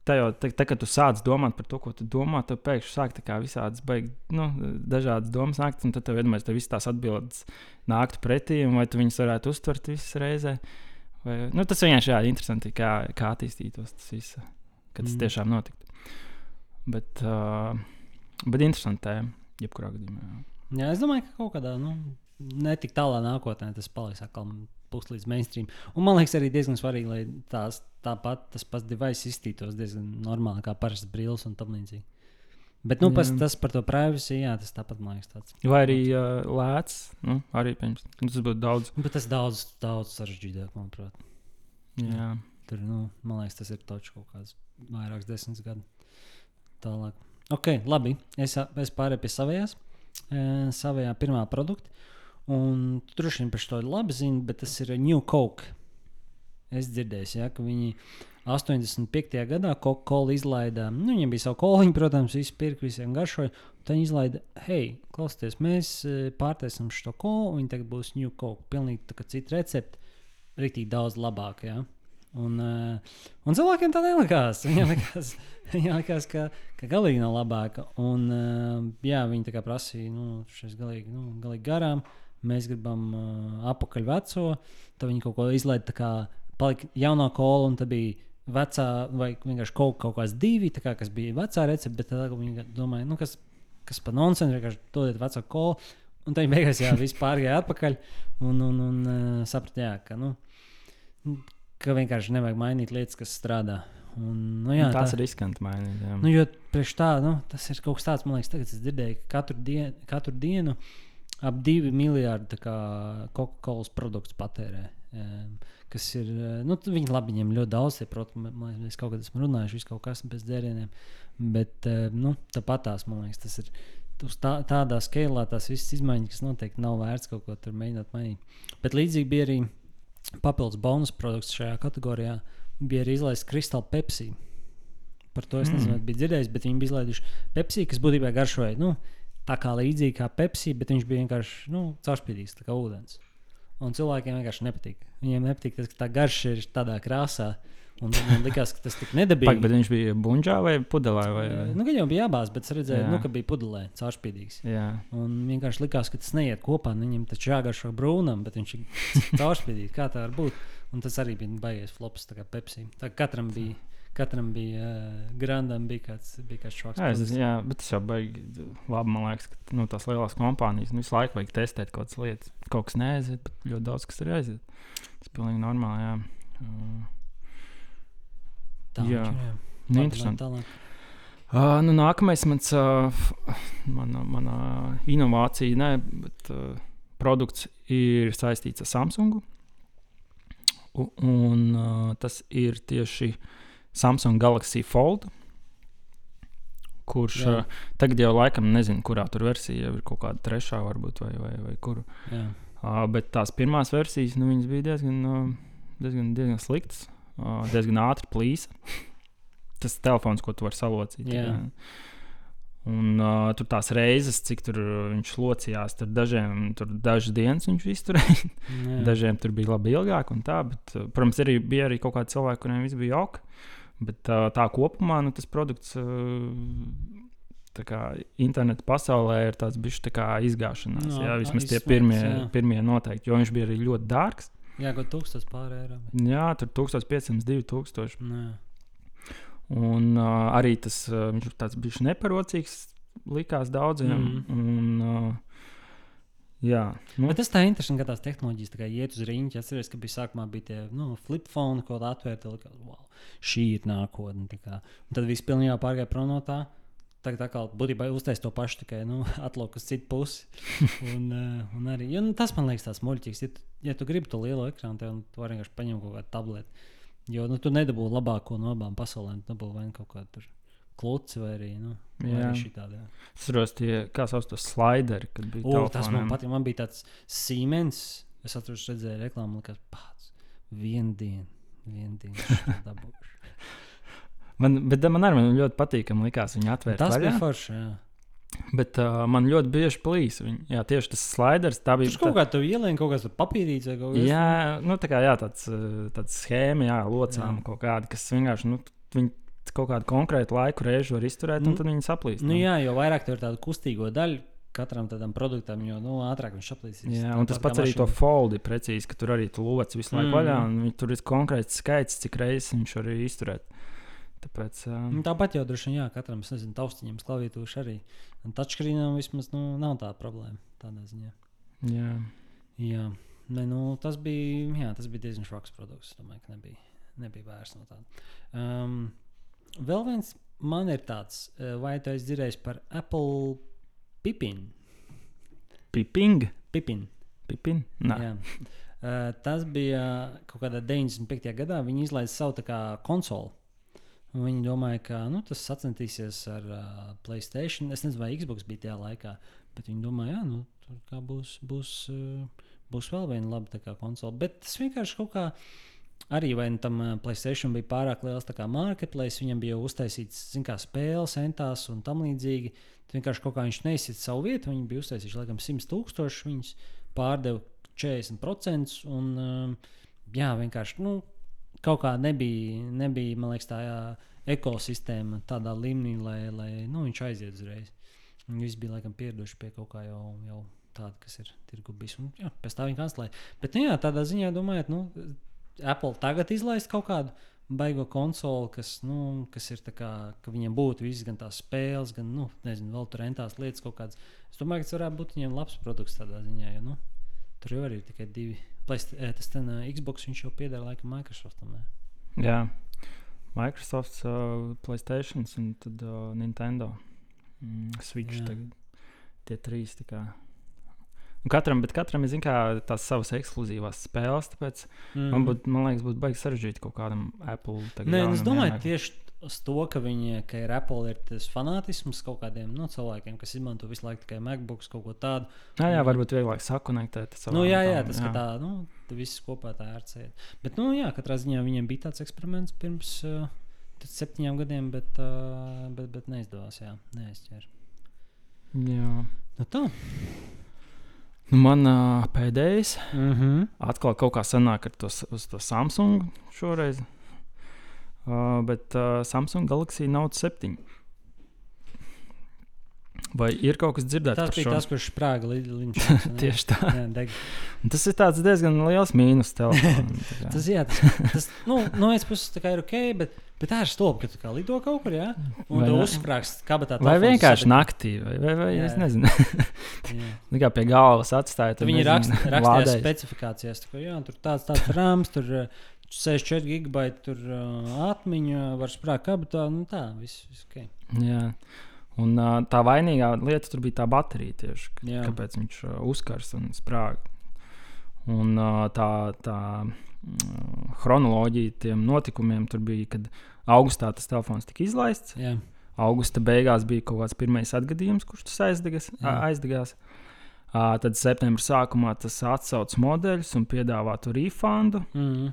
tā jau, tā, tā, kad tu sāc domāt par to, ko tu domā, tad pēkšņi sāk visādas beigas, nu, dažādas domas nākt, un tad tev iedomājas, ka visas tās atbildes nāktu pretī, un vai tu viņus varētu uztvert visas reizē. Vai, nu, tas vienkārši ir interesanti, kā, kā attīstītos tas viss ka tas mm. tiešām notiktu. Bet, uh, bet interesanti jebkurā gadījumā. Jā. Jā, es domāju, ka kaut kādā nu, netik tālā nākotnē tas paliks atkal pusi līdz mainstream. Un man liekas, arī diezgan svarīgi, lai tās, tāpat tas pats device izstītos diezgan normāli, kā parasts brīvs un tam līdzīgi. Bet nu, pas, tas par to privacy, jā, tas tāpat man liekas tāds. Vai arī uh, lēts, nu, arī pirms. Nu, tas būtu daudz. Bet tas daudz, daudz sarežģītāk, manuprāt. Jā. Tur, nu, man liekas, tas ir točs kaut kāds vairākus desmit gadus tālāk. Ok, labi. Es, es pārēju pie savējās, e, savējā pirmā produkta. Un tu droši vien par to labi zini, bet tas ir New Coke. Es dzirdēju, ja, ka viņi 85. gadā Coca-Cola izlaida, nu, viņiem bija savu koliņu, protams, visi pirka, visiem garšoja. Tad viņi izlaida, hei, klausieties, mēs pārtaisām šo kolu, un viņi tagad būs New Coke. Pilnīgi tā kā cita recepte, rītīgi daudz labāk. Ja. Un, uh, un cilvēkiem tā nelikās. Viņam likās, viņam likās ka, ka galīgi nav labāka. Un, uh, jā, viņi tā kā prasīja, nu, šis galīgi, nu, galīgi garām. Mēs gribam uh, apakaļ veco. Tad viņi kaut ko izlaiž, tā kā palika jaunā kola, un tā bija vecā, vai vienkārši kaut, kaut kāds divi, kā, kas bija vecā recepte. Bet tad viņi domāja, nu, kas, kas par nonsensu, vienkārši dodiet veco kolu. Un tā viņi beigās jau viss pārgāja atpakaļ. Un, un, un uh, saprata, jā, ka. Nu, ka vienkārši nevajag mainīt lietas, kas strādā. Un, nu, jā, nu, tas ir riskanti mainīt. Jā. Nu, jo priekš tā, nu, tas ir kaut kas tāds, man liekas, tagad es dzirdēju, ka katru, dien, katru dienu ap divi miljardi Coca-Cola produktu patērē. Um, kas ir, nu, viņi labi ņem ļoti daudz, tie, protams, mēs kaut kad esam runājuši, visu kaut kas pēc dzērieniem, bet, nu, tāpat tās, man liekas, tas ir uz tā, tādā skalā, tās visas izmaiņas, kas noteikti nav vērts kaut ko tur mēģināt mainīt. Bet līdzīgi bija arī papildus bonus produkts šajā kategorijā bija arī izlaists Crystal Pepsi. Par to es mm. nezinu, bija dzirdējis, bet viņi bija izlaiduši Pepsi, kas būtībā garšoja nu, tā kā līdzīgi kā Pepsi, bet viņš bija vienkārši nu, caurspīdīgs, kā ūdens. Un cilvēkiem vienkārši nepatīk. Viņiem nepatīk tas, ka tā garša ir tādā krāsā. Un man liekas, ka tas tik nedabīgi. Pak, bet viņš bija buļbuļsā vai pudelē? Vai... Nu, gan jau bija jābāz, bet es redzēju, Jā. nu, ka bija pudelē, caurspīdīgs. Jā. Un vienkārši likās, ka tas neiet kopā. Nu, viņam taču jāgaršo brūnam, bet viņš ir caurspīdīgs. Kā tā var būt? Un tas arī bija baigies flops, kā Pepsi. Tā katram bija. Katram bija uh, grandam, bija kāds, bija kāds šoks. Jā, es, jā, bet tas jau baigi labi. Man liekas, ka nu, tās lielās kompānijas nu, visu laiku vajag testēt kaut kādas lietas. Kaut kas neaiziet, bet ļoti daudz kas ir aiziet. Tas ir pilnīgi normāli. Jā. Uh, Tā jā, jā. Nu, interesanti. Uh, nu, nākamais mans, uh, mana, mana inovācija, ne, bet uh, produkts ir saistīts ar Samsungu. Un, un uh, tas ir tieši Samsung Galaxy Fold. Kurš jā. uh, tagad jau laikam nezinu, kurā tur versija jau ir kaut kāda trešā, varbūt, vai, vai, vai kuru. Jā. Uh, bet tās pirmās versijas nu, bija diezgan, uh, diezgan, diezgan sliktas diezgan ātri plīsa. Tas telefons, ko tu vari salocīt. Jā. Un uh, tur tās reizes, cik tur viņš locījās, tur dažiem tur dažas dienas viņš izturēja. dažiem tur bija labi ilgāk, un tā. Bet, protams, arī bija arī kaut kādi cilvēki, kuriem viss bija ok. Bet uh, tā kopumā nu, tas produkts. Uh, interneta pasaulē ir tāds bijis tā izgāšanās. No, jā, vismaz tie pirmie, jā. pirmie noteikti, jo viņš bija arī ļoti dārgs. Jā, kaut kā 1000 pār eiro. Jā, tur 1500, 2000. Nē. Un uh, arī tas uh, viņš tāds bija neparocīgs, likās daudziem. Mm. Un, uh, jā, nu. Bet tas tā interesanti, ka tās tehnoloģijas tā iet uz rīņķa. Es atceros, ka bija sākumā bija tie nu, flip phone, ko atvērta. Wow, šī ir nākotne. Tad viss pilnībā pārgāja prom no tā. Tagad atkal būtībā uztaisīt to pašu, tikai nu, atlūk uz citu pusi. un, uh, un arī, jo, nu, tas man liekas tāds muļķīgs. Ja, tu, ja tu gribi to lielo ekrānu, tad tu vari vienkārši paņemt kaut kādu tableti. Jo nu, tu nedabūji labāko no abām pasaulēm. Tu dabūji vai nu kaut kādu kluci vai arī, nu, jā. Es saprotu, tie, kā sauc tos slideri, kad bija O, tas man patīk. Man bija tāds Siemens. Es atceros, redzēju reklāmu, kas pats. Vienu dienu, vienu dienu. dabūšu. Man, bet man arī man ļoti patīkami likās viņu atvērt. Tas vaļā, bija forši. Jā. Bet uh, man ļoti bieži plīs. Viņa, jā, tieši tas sliders. Tā bija Tur kaut kā tur ielien, kaut kāds papīrīts vai kaut kas Jā, nu, tā kā jā, tāds, uh, tāds schēma, jā, locām Jā. kaut kāda, kas vienkārši nu, viņi kaut kādu konkrētu laiku reizi var izturēt, un Nu, tad viņi saplīst. Nu, jā, jo vairāk tur ir tāda kustīgo daļu katram tādam produktam, jo nu, ātrāk viņš aplīsīs. Jā, un tas pats arī to foldi precīzi, ka tur arī tu loci visu laiku Mm. mm. vaļā, un tur ir konkrēts skaits, cik reizes viņš var izturēt. Tāpēc, Nu, um, Tāpat jau droši vien, jā, katram, nezinu, taustiņam, sklavītūši arī. Un touchscreenam vismaz nu, nav tā problēma tādā ziņā. jā, Jā, ne, nu, tas, bija, jā, tas bija diezgan švaks produkts. Es domāju, ka nebija, nebija vērts no tāda. Um, vēl viens man ir tāds, vai tu esi dzirdējis par Apple pipinu? piping, Pipin. pipin. Jā. Uh, tas bija kaut kādā 95. gadā. Viņi izlaiž savu konsoli. Viņi domāja, ka nu, tas sacensties ar uh, Playstation. Es nezinu, vai Xbox bija tajā laikā, bet viņi domāja, ka nu, tur būs, būs, uh, būs vēl viena laba konsole. Bet tas vienkārši kaut kā. Arī vai nu tam uh, Playstation bija pārāk liels marketplace, viņam bija uztaisīts kā, spēles, centās un tam līdzīgi. Tad vienkārši kaut kā viņš neizsita savu vietu. Viņi bija uztaisījuši laikam 100 tūkstošus, viņus pārdeva 40%. Un, um, jā, vienkārši nu, kaut kā nebija, nebija man liekas, tā jā, ekosistēma tādā līmenī, lai, lai nu, viņš aiziet uzreiz. Visi bija laikam pieraduši pie kaut kā jau. jau Tāda, kas ir tirgu bijis. Un, jā, pēc tam viņa kancelēja. Bet, nu, jā, tādā ziņā, domājot, nu, Apple tagad izlaist kaut kādu baigo konsoli, kas, nu, kas ir tā kā, ka viņiem būtu visas gan tās spēles, gan, nu, nezinu, vēl tur rentās lietas kaut kādas. Es domāju, ka tas varētu būt viņiem labs produkts tādā ziņā, jo, nu, tur jau arī ir tikai divi. Eh, tas ten uh, Xbox jau pieder laikam Microsoftam. Ne? jā. Microsoft, uh, Playstation un tad uh, Nintendo. Mm, Switch. Tie trīs. Un Katram, bet katram ir kā, tās savas ekskluzīvās spēles. Tāpēc mm. man, būt, man liekas, būtu baigi sarežģīti kaut kādam Apple. Nē, nu, es domāju, ienākt. tieši uz to, ka, viņi, ka ir Apple ir tas fanātisms kaut kādiem nu, cilvēkiem, kas izmanto visu laiku tikai MacBooks, kaut ko tādu. Jā, jā, varbūt vieglāk sakonektēt. Nu, jā, jā, tas ir tā, nu, viss kopā tā ērcēt. Bet, nu, jā, katrā ziņā viņiem bija tāds eksperiments pirms uh, septiņiem gadiem, bet, uh, bet, bet neizdevās, jā, neaizķēra. jā. Nu, tā. Nu, man uh, pēdējais Mm -hmm. atkal kaut kā sanāk ar to, to Samsung šoreiz. Uh, bet uh, Samsung Galaxy Note 7. Vai ir kaut kas dzirdēts Tas par bija šo? tas, kurš sprāga līdz Tieši tā. Jā, deg. Tas ir tāds diezgan liels mīnus tā kā. Tas, jā, tas, tas nu, no vienas puses tā kā ir ok, bet, bet tā ir stulbi, ka tu kā lido kaut kur, jā, un tu uzsprāgst kabatā. Vai vienkārši sadeg- naktī, vai, vai, vai Jā. es nezinu. Jā. Tā kā pie galvas atstāja. Viņi raksta, rakstīja specifikācijās, ka jā, tur tāds tāds rāms, tur 64 gigabaiti, tur uh, atmiņa, var sprāgt kabatā. Nu, tā, viss, viss ok. Jā. Un uh, tā vainīgā lieta tur bija tā baterija tieši. Jā. Kāpēc viņš uh, uzkars un sprāg. Un uh, tā, tā mm, chronoloģija tiem notikumiem tur bija, kad augustā tas telefons tika izlaists. Jā, Augusta beigās bija kaut kāds pirmais atgadījums, kurš tas aizdegas, aizdegās. Uh, tad septembrī sākumā tas atsauc modeļus un piedāvā tur refundu. mm.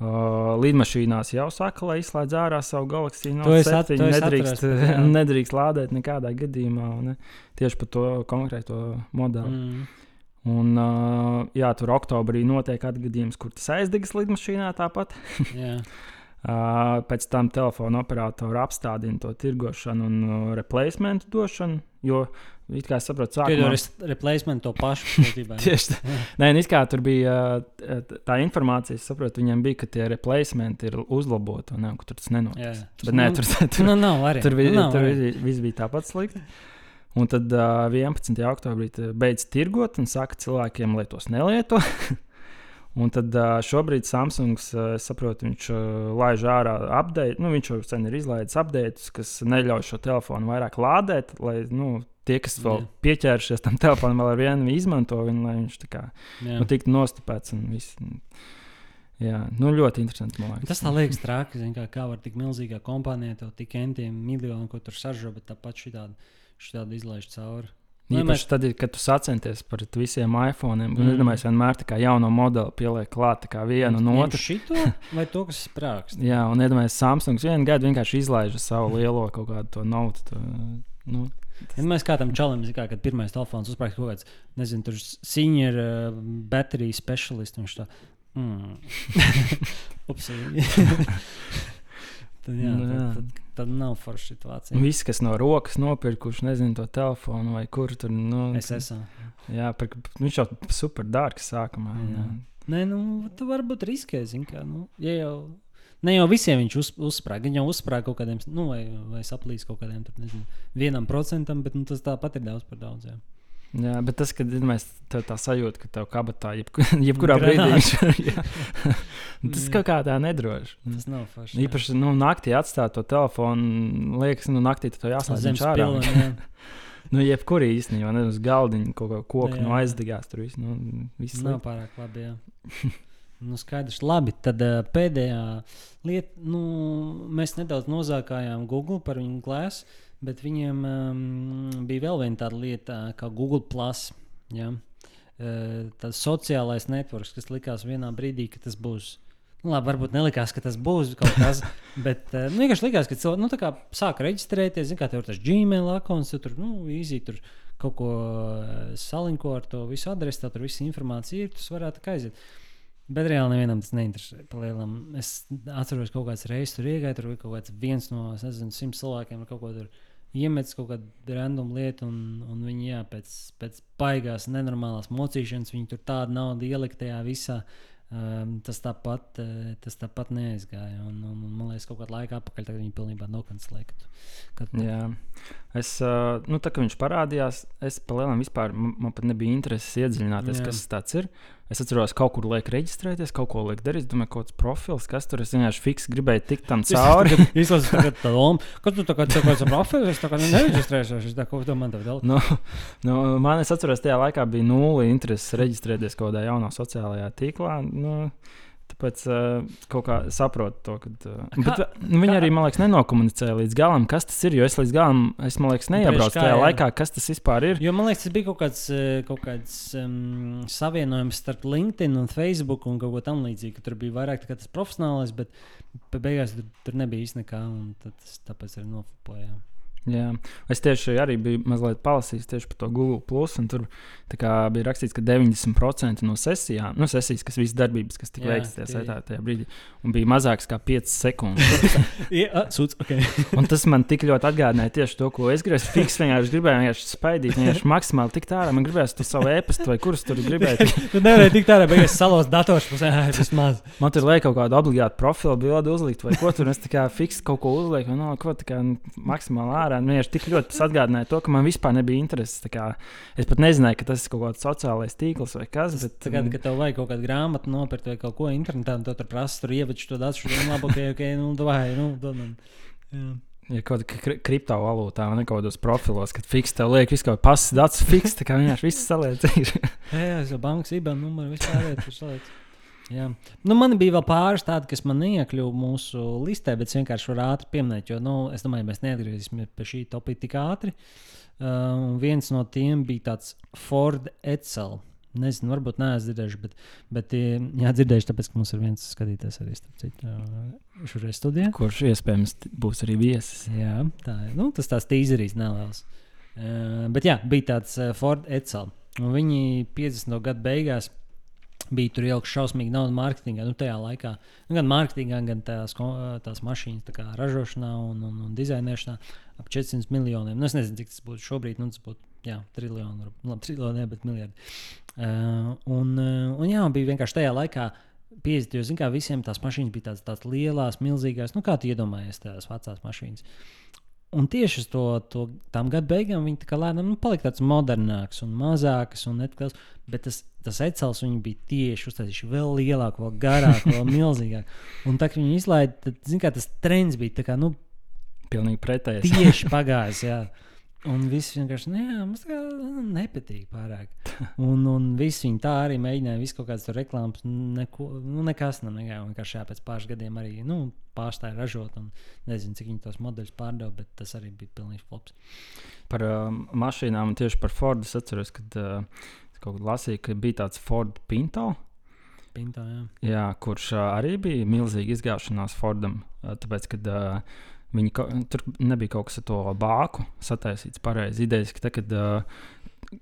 Uh, lidmašīnās jau saka, lai izslēdz ārā savu galaxiju. No To es at- 7. to nedrīkst, jā. nedrīkst lādēt nekādā gadījumā. Ne? Tieši par to konkrēto modeli. Mm. Un, uh, jā, tur oktobrī notiek atgadījums, kur tas aizdegas lidmašīnā tāpat. Jā, Uh, pēc tam telefona operatora apstādina to tirgošanu un uh, replacementu došanu. Jo, it kā es saprotu, Kad jau sākumā ir replacement to pašu. Tieši tā. Nē, nu, kā tur bija tā informācija, es saprotu, viņiem bija, ka tie replacementi ir uzlaboti un ne, ka tur tas nenotiks. Jā. Bet nē, tur, tur, nu, nav arī. tur, bija, Nu, nav tur arī. viss- bija tāpat slikti. Un tad uh, 11. oktobrī beidz tirgot un saka cilvēkiem, lai tos nelieto. Un tad uh, šobrīd Samsungs, uh, saprotu, viņš uh, laiž ārā update. Nu, viņš jau sen ir izlaidis updates, kas neļauj šo telefonu vairāk lādēt, lai nu, tie, kas vēl Jā. pieķērušies tam telefonam, vēl ar vienu izmanto viņu, lai viņš tā kā Jā. nu, tiktu nostipēts un viss. Jā, nu, ļoti interesanti. liekas. Tas tā liekas traki, kā, kā var tik milzīgā kompānijā to tik entiem miljonu, ko tur saržo, bet tāpat šitādi, šitādi izlaiž cauri. Vai Īpaši tad, kad tu sacenties par visiem iPhone, Mm. mm. es vienmēr tā kā jauno modeli pieliek klāt tā kā vienu un otru. Šito vai to, kas sprāgst? Jā, un iedomājieties, Samsungs vienu gadu vienkārši izlaiž savu lielo kaut kādu to naudu. Nu, Ja mēs kādam čalam, kā, kad pirmais telefons uzsprāgst kaut kāds, nezinu, tur senior uh, bateriju specialists, viņš tā, mm. tad, jā, Nu, tad, jā. tad, tad nav forša situācija. Viss, kas no rokas nopirkuši, nezinu, to telefonu vai kur tur. Nu, Es esmu. Jā, par, viņš jau super dārgs sākumā. Jā. Jā. Nē, nu, tu varbūt riskē, zini, kā. Nu, ja jau, ne jau visiem viņš uz, uzsprāga. Viņa jau uzsprāga kaut kādiem, nu, vai, vai saplīs kaut kādiem, tur, nezinu, vienam procentam, bet nu, tas tāpat ir daudz par daudz. Jā. Jā, bet tas, kad mēs tā, tā sajūta, ka tev kabatā jebku, jebkurā Granāta. brīdī viņš ir. Tas kaut kā tā nedroši. Tas nav forši. Īpaši nu, naktī atstāt to telefonu, liekas, nu, naktī to jāsaka zemes ārā. pilna. jā. Nu, jebkurā īstenībā, ne uz galdiņa kaut kā koku Jā. no aizdegās. Tur viss, nu, viss Nav pārāk labi. Nu, skaidrs. Labi, tad uh, pēdējā lieta, nu, mēs nedaudz nozākājām Google par viņu glāzi, bet viņiem um, bija vēl viena tāda lieta, kā Google. Plus, ja? uh, tas sociālais networks, kas likās vienā brīdī, ka tas būs. Nu, labi, varbūt nelikās, ka tas būs kaut kas, bet uh, nu, vienkārši likās, ka cilvēki nu, tā sāk reģistrēties. Zini, kā ir tas Gmail akons, tu tur nu, īsi tur kaut ko eh, salinko ar to visu adresi, tev tur viss informācija ir, tas varētu tā aiziet. Bet reāli nevienam tas neinteresē. Palielam. Es atceros, ka kaut kāds reizes tur iegāja, tur bija kaut kāds viens no nezinu, simt cilvēkiem, ar kaut ko tur iemetis kaut kādu random lietu, un, un viņi jā, pēc, pēc baigās, nenormālās mocīšanas, viņi tur tādu naudu ielika tajā visā. Um, tas tāpat, uh, tas tāpat neaizgāja. Un, un, un, man liekas, kaut kādā laikā atpakaļ viņi pilnībā nokancelēja. Kad, Jā, es, uh, nu, tā kā viņš parādījās, es palielinām vispār, man, man pat nebija intereses iedziļināties, Jā. kas tas ir. Es atceros, kaut kur liek reģistrēties, kaut ko liek darīt. Es domāju, kaut kāds profils, kas tur ir. Es vienkārši fiks gribēju tikt tam cauri. Izlasīt, tagad tā doma. Kas tu tā kā tā kā esi profils, es tā kā nereģistrēšos, es tā kā man tev vēl. Nu, nu, man es atceros, tajā laikā bija nulle intereses reģistrēties kaut kādā jaunā sociālajā tīklā. Nu, tāpēc uh, kaut kā saprotu to. Kad, uh, Kā- bet, nu, viņi arī, man liekas, nenokomunicēja līdz galam, kas tas ir. Jo es līdz galam, es man liekas, neiebraucu tajā jā. laikā, kas tas vispār ir. Jo man liekas, tas bija kaut kāds, eh, kaut kāds um, savienojums starp LinkedIn un Facebook un kaut ko tamlīdzīgu. ka Tur bija vairāk tas profesionālais, bet beigās tur, tur nebija īsti nekā. tad Tāpēc arī nofupojām. Jā. Es tieši arī biju mazliet palasījis tieši par to Google. Plus, tur bija rakstīts, ka 90% no sesijām, nu, sesijas, kas visas darbības, kas tika veikts tajā, saitā, tajā brīdī, un bija mazāks kā 5 sekundes. Ok. Un tas man tik ļoti atgādināja tieši to, ko es gribēju. Fiks vienkārši gribēju vienkārši spaidīt, vienkārši maksimāli tikt ārā. Man gribējās to savu e-pastu vai kurus tur gribēju. tu nevarēji tikt ārā, beigās salos dators pusē, tas maz. Man tur liek kaut kādu obligātu profilu bildi uzlikt, vai ko tur. Es tā kā fiks kaut ko uzlieku, no ko tā kā maksimāli ārā. Man vienkārši tik ļoti tas atgādināja to, ka man vispār nebija intereses. Es pat nezināju, ka tas ir kaut kāds sociālais tīkls vai kas. Mm, tagad, kad tev vajag kaut kādu grāmatu nopirkt vai kaut ko internetā, un tu tur prasa, tur ievadīt to datu, tad labi, ok, ok, nu, vai, nu, dod man. Jā. Ja kaut kri kriptovalūtā vai kaut kādos profilos, kad fiks tev liek, visu kaut kādu pasas datus, fiks, tā kā vienkārši viss saliec. Jā, jā, es jau bankas IBAN numuru vispār tur salīdzu. Jā. Nu, man bija vēl pāris tādi, kas man neiekļuva mūsu listē, bet es vienkārši varu ātri pieminēt, jo, nu, es domāju, mēs neatgriezīsimies pie šī topika tik ātri. Uh, un viens no tiem bija tāds Ford Edsel. Nezinu, varbūt neesmu dzirdējuši, bet, bet eh, jā, dzirdējuši, tāpēc, ka mums ir viens skatītājs arī citu uh, šurē studijā. Kurš iespējams būs arī viesis. Jā, tā ir. Nu, tas tās tīzerīs neliels. Uh, bet jā, bija tāds uh, Ford Edsel. Un viņi 50. gadu beigās bija tur ielikt šausmīgi naudu mārketingā. Nu, tajā laikā nu, gan mārketingā, gan tās, tās mašīnas tā kā ražošanā un, un, un dizainēšanā ap 400 miljoniem. Nu, es nezinu, cik tas būtu šobrīd. Nu, tas būtu jā, triljoni, varbūt- nu, labi, triljoni, ne, bet miljardi. Uh, un, un jā, bija vienkārši tajā laikā. 50. Jo, zināmā mērā, visiem tās mašīnas bija tādas, tādas lielas, milzīgas, nu, kā tu iedomājies, tās vecās mašīnas. Un tieši uz to, to tām gadu beigām viņi tā kā lēnām nu, palika tāds modernāks un mazāks. Un netkals, bet tas, tas ecels viņi bija tieši uztaisījuši vēl lielāku, vēl garāku, vēl milzīgāku. Un tā kā viņi izlaiž, tad zināmā, tas trends bija kā, nu, Pilnīgi pretējs. tieši pagājis. Jā. Un viss vienkārši, nu, jā, mums nu, nepatīk pārāk. Un, un viss viņi tā arī mēģināja, visu kaut kādas reklāmas, neko, nu, nekas nav. Vienkārši jā, pēc pāris gadiem arī nu, pārstāja ražot, un nezinu, cik viņi tos modeļus pārdeva, bet tas arī bija pilnīgs flops. Par uh, mašīnām un tieši par Fordu es atceros, kad uh, kaut kad lasīju, ka bija tāds Ford Pinto. Pinto, jā. Jā, kurš uh, arī bija milzīga izgāšanās Fordam. Uh, tāpēc, kad uh, viņi, tur nebija kaut kas ar to bāku sataisīts pareizi. Idejas, ka te, kad uh,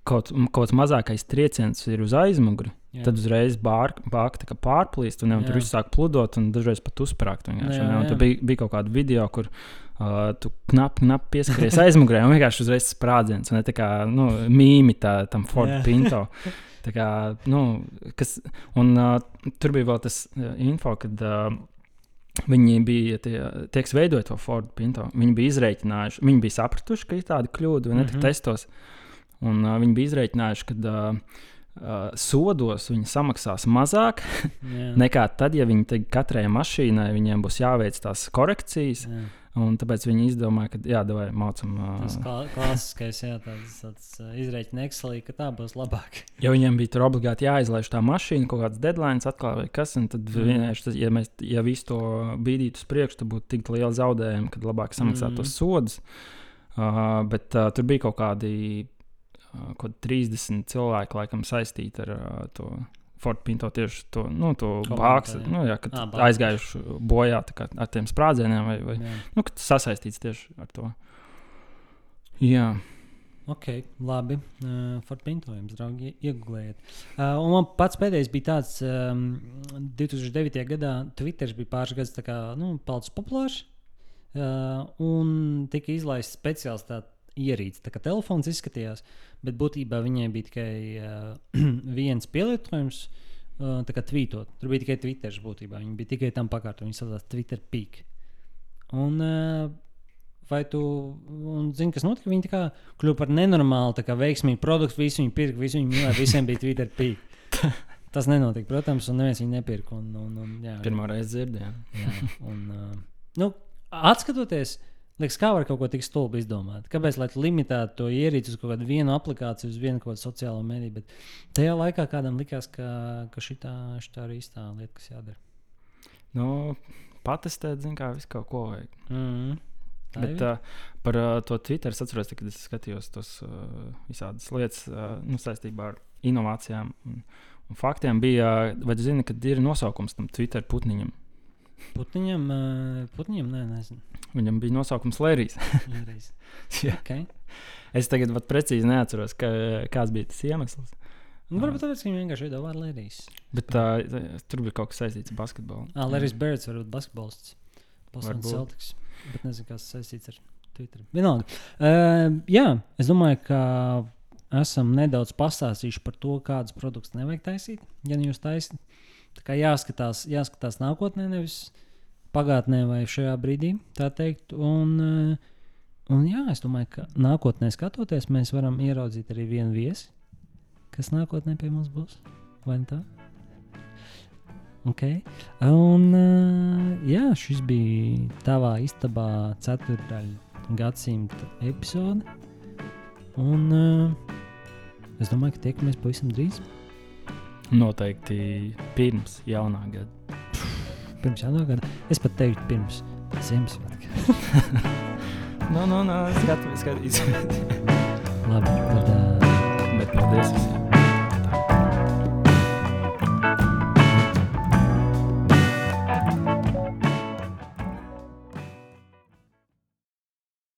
kaut, kaut mazākais trieciens ir uz aizmuguri, Jā. tad uzreiz bāka pārplīst, un, ne, un tur Jā. viss sāk pludot, un dažreiz pat uzsprāgt. Jā, un jā. Tur bija, bija kaut kāda video, kur uh, tu knapi knap pieskaries aizmugurē, un vienkārši uzreiz sprādziens, un ne tā kā nu, mīmi tā, tam Ford Jā. Pinto. Tā kā, nu, kas, un uh, tur bija vēl tas uh, info, kad uh, viņi bija tie, tie kas veidoja to Ford Pinto. Viņi bija izreikinājuši, viņi bija sapratuši, ka ir tāda kļūda, un mm. -hmm. testos. Un uh, viņi bija izreikinājuši, ka uh, uh, sodos viņi samaksās mazāk Jā. nekā tad, ja viņi katrai mašīnai viņiem būs jāveic tās korekcijas. Jā. Un tāpēc viņi izdomāja, ka jā, vai mācām. Tas Uh, klā, klasiskais, jā, tāds, tāds izreikņa Excelī, ka tā būs labāk. jo viņiem bija tur obligāti jāizlaiž tā mašīna, kaut kāds deadline atklāt, vai kas. Tad Mm. vienkārši, tas, ja mēs ja visu to bīdītu uz priekšu, tad būtu tik liela zaudējuma, kad labāk samaksāt Mm. tos sodus. Uh, bet uh, tur bija kaut kādi uh, kaut 30 cilvēki, laikam, saistīti ar uh, to. Fort Pinto tieši to, nu, to bāzi, nu, jā, kad bāks. aizgājuši bojā kā ar tiem sprādzieniem, vai, vai Jā. nu, tas sasaistīts tieši ar to. Jā, Ok, labi. Uh, Fortpinto jums, draugi, iegūlējiet. Uh, un man pats pēdējais bija tāds, um, 2009. gadā Twitter bija pāris gadus kā, nu, palicis populārs. Uh, un tika izlaists speciāls tāds ierīce, tā kā telefons izskatījās, bet būtībā viņai bija tikai uh, viens pielietojums. Uh, tā kā tvītot. Tur bija tikai Twitter būtībā. Viņi bija tikai tam pakāpta. Viņi saucās Twitter peak. Un, uh, vai tu zini, kas notika? Viņi kļuva par nenormālu, tā kā veiksmīgu produktu. Visi viņi pirka, visi viņi mīlēja, visiem bija Twitter peak. Tas nenotika, protams, un neviens viņu nepirka. Un, un, un, jā, pirmā reize dzirdējām. jā, un, uh, nu, atskatoties, liekas, kā var kaut ko tik stulbi izdomāt. Kāpēc lai tu limitētu to ierīci uz kaut kādu vienu aplikāciju, uz vienu kaut kādu sociālo mediju? Bet tajā laikā kādam likās, ka, ka šitā ir īstā lieta, kas jādara. Nu, patestēt, zināmā kā, visu kaut ko vajag. Mm. Tā Bet uh, par uh, to Twitter es atceros, kad es skatījos tos uh, visādas lietas uh, nu, saistībā ar inovācijām un, un faktiem. Bija, uh, vai zini, kad ir nosaukums tam Twitter putniņam? Putniņam, uh, putniņam, nē, nezinu. Viņam bija nosaukums Lērijs. Okay. es tagad pat precīzi neatceros, ka, kāds bija tas iemesls. Nu, varbūt tāpēc, ka viņi vienkārši veido vārdu Lērijas. Bet uh, tur bija kaut kas saistīts ar basketbolu. Ah, Lērijas Birds varbūt basketbolists. Boston Varbūt. Celtics. Bet nezinu, kas saistīts ar Twitter. Vienalga. Uh, jā, es domāju, ka esam nedaudz pastāstījuši par to, kādus produktus nevajag taisīt. Ja nu jūs taisat, tā kā jāskatās, jāskatās nākotnē, nevis pagātnē vai šajā brīdī, tā teikt. Un, uh, un jā, es domāju, ka nākotnē skatoties, mēs varam ieraudzīt arī vienu viesi, kas nākotnē pie mums būs. Vai ne tā? Okay. Un, uh, jā, šis bija tavā istabā ceturdaļa gadsimta epizode. Un uh, es domāju, ka tiekamies pavisam drīz. Noteikti pirms jaunā gada pirms jaunā gada. Es pat teiktu, pirms Ziemassvētkiem. no, no, no, skatīsimies. Labi, tad. Uh... Bet paldies visiem!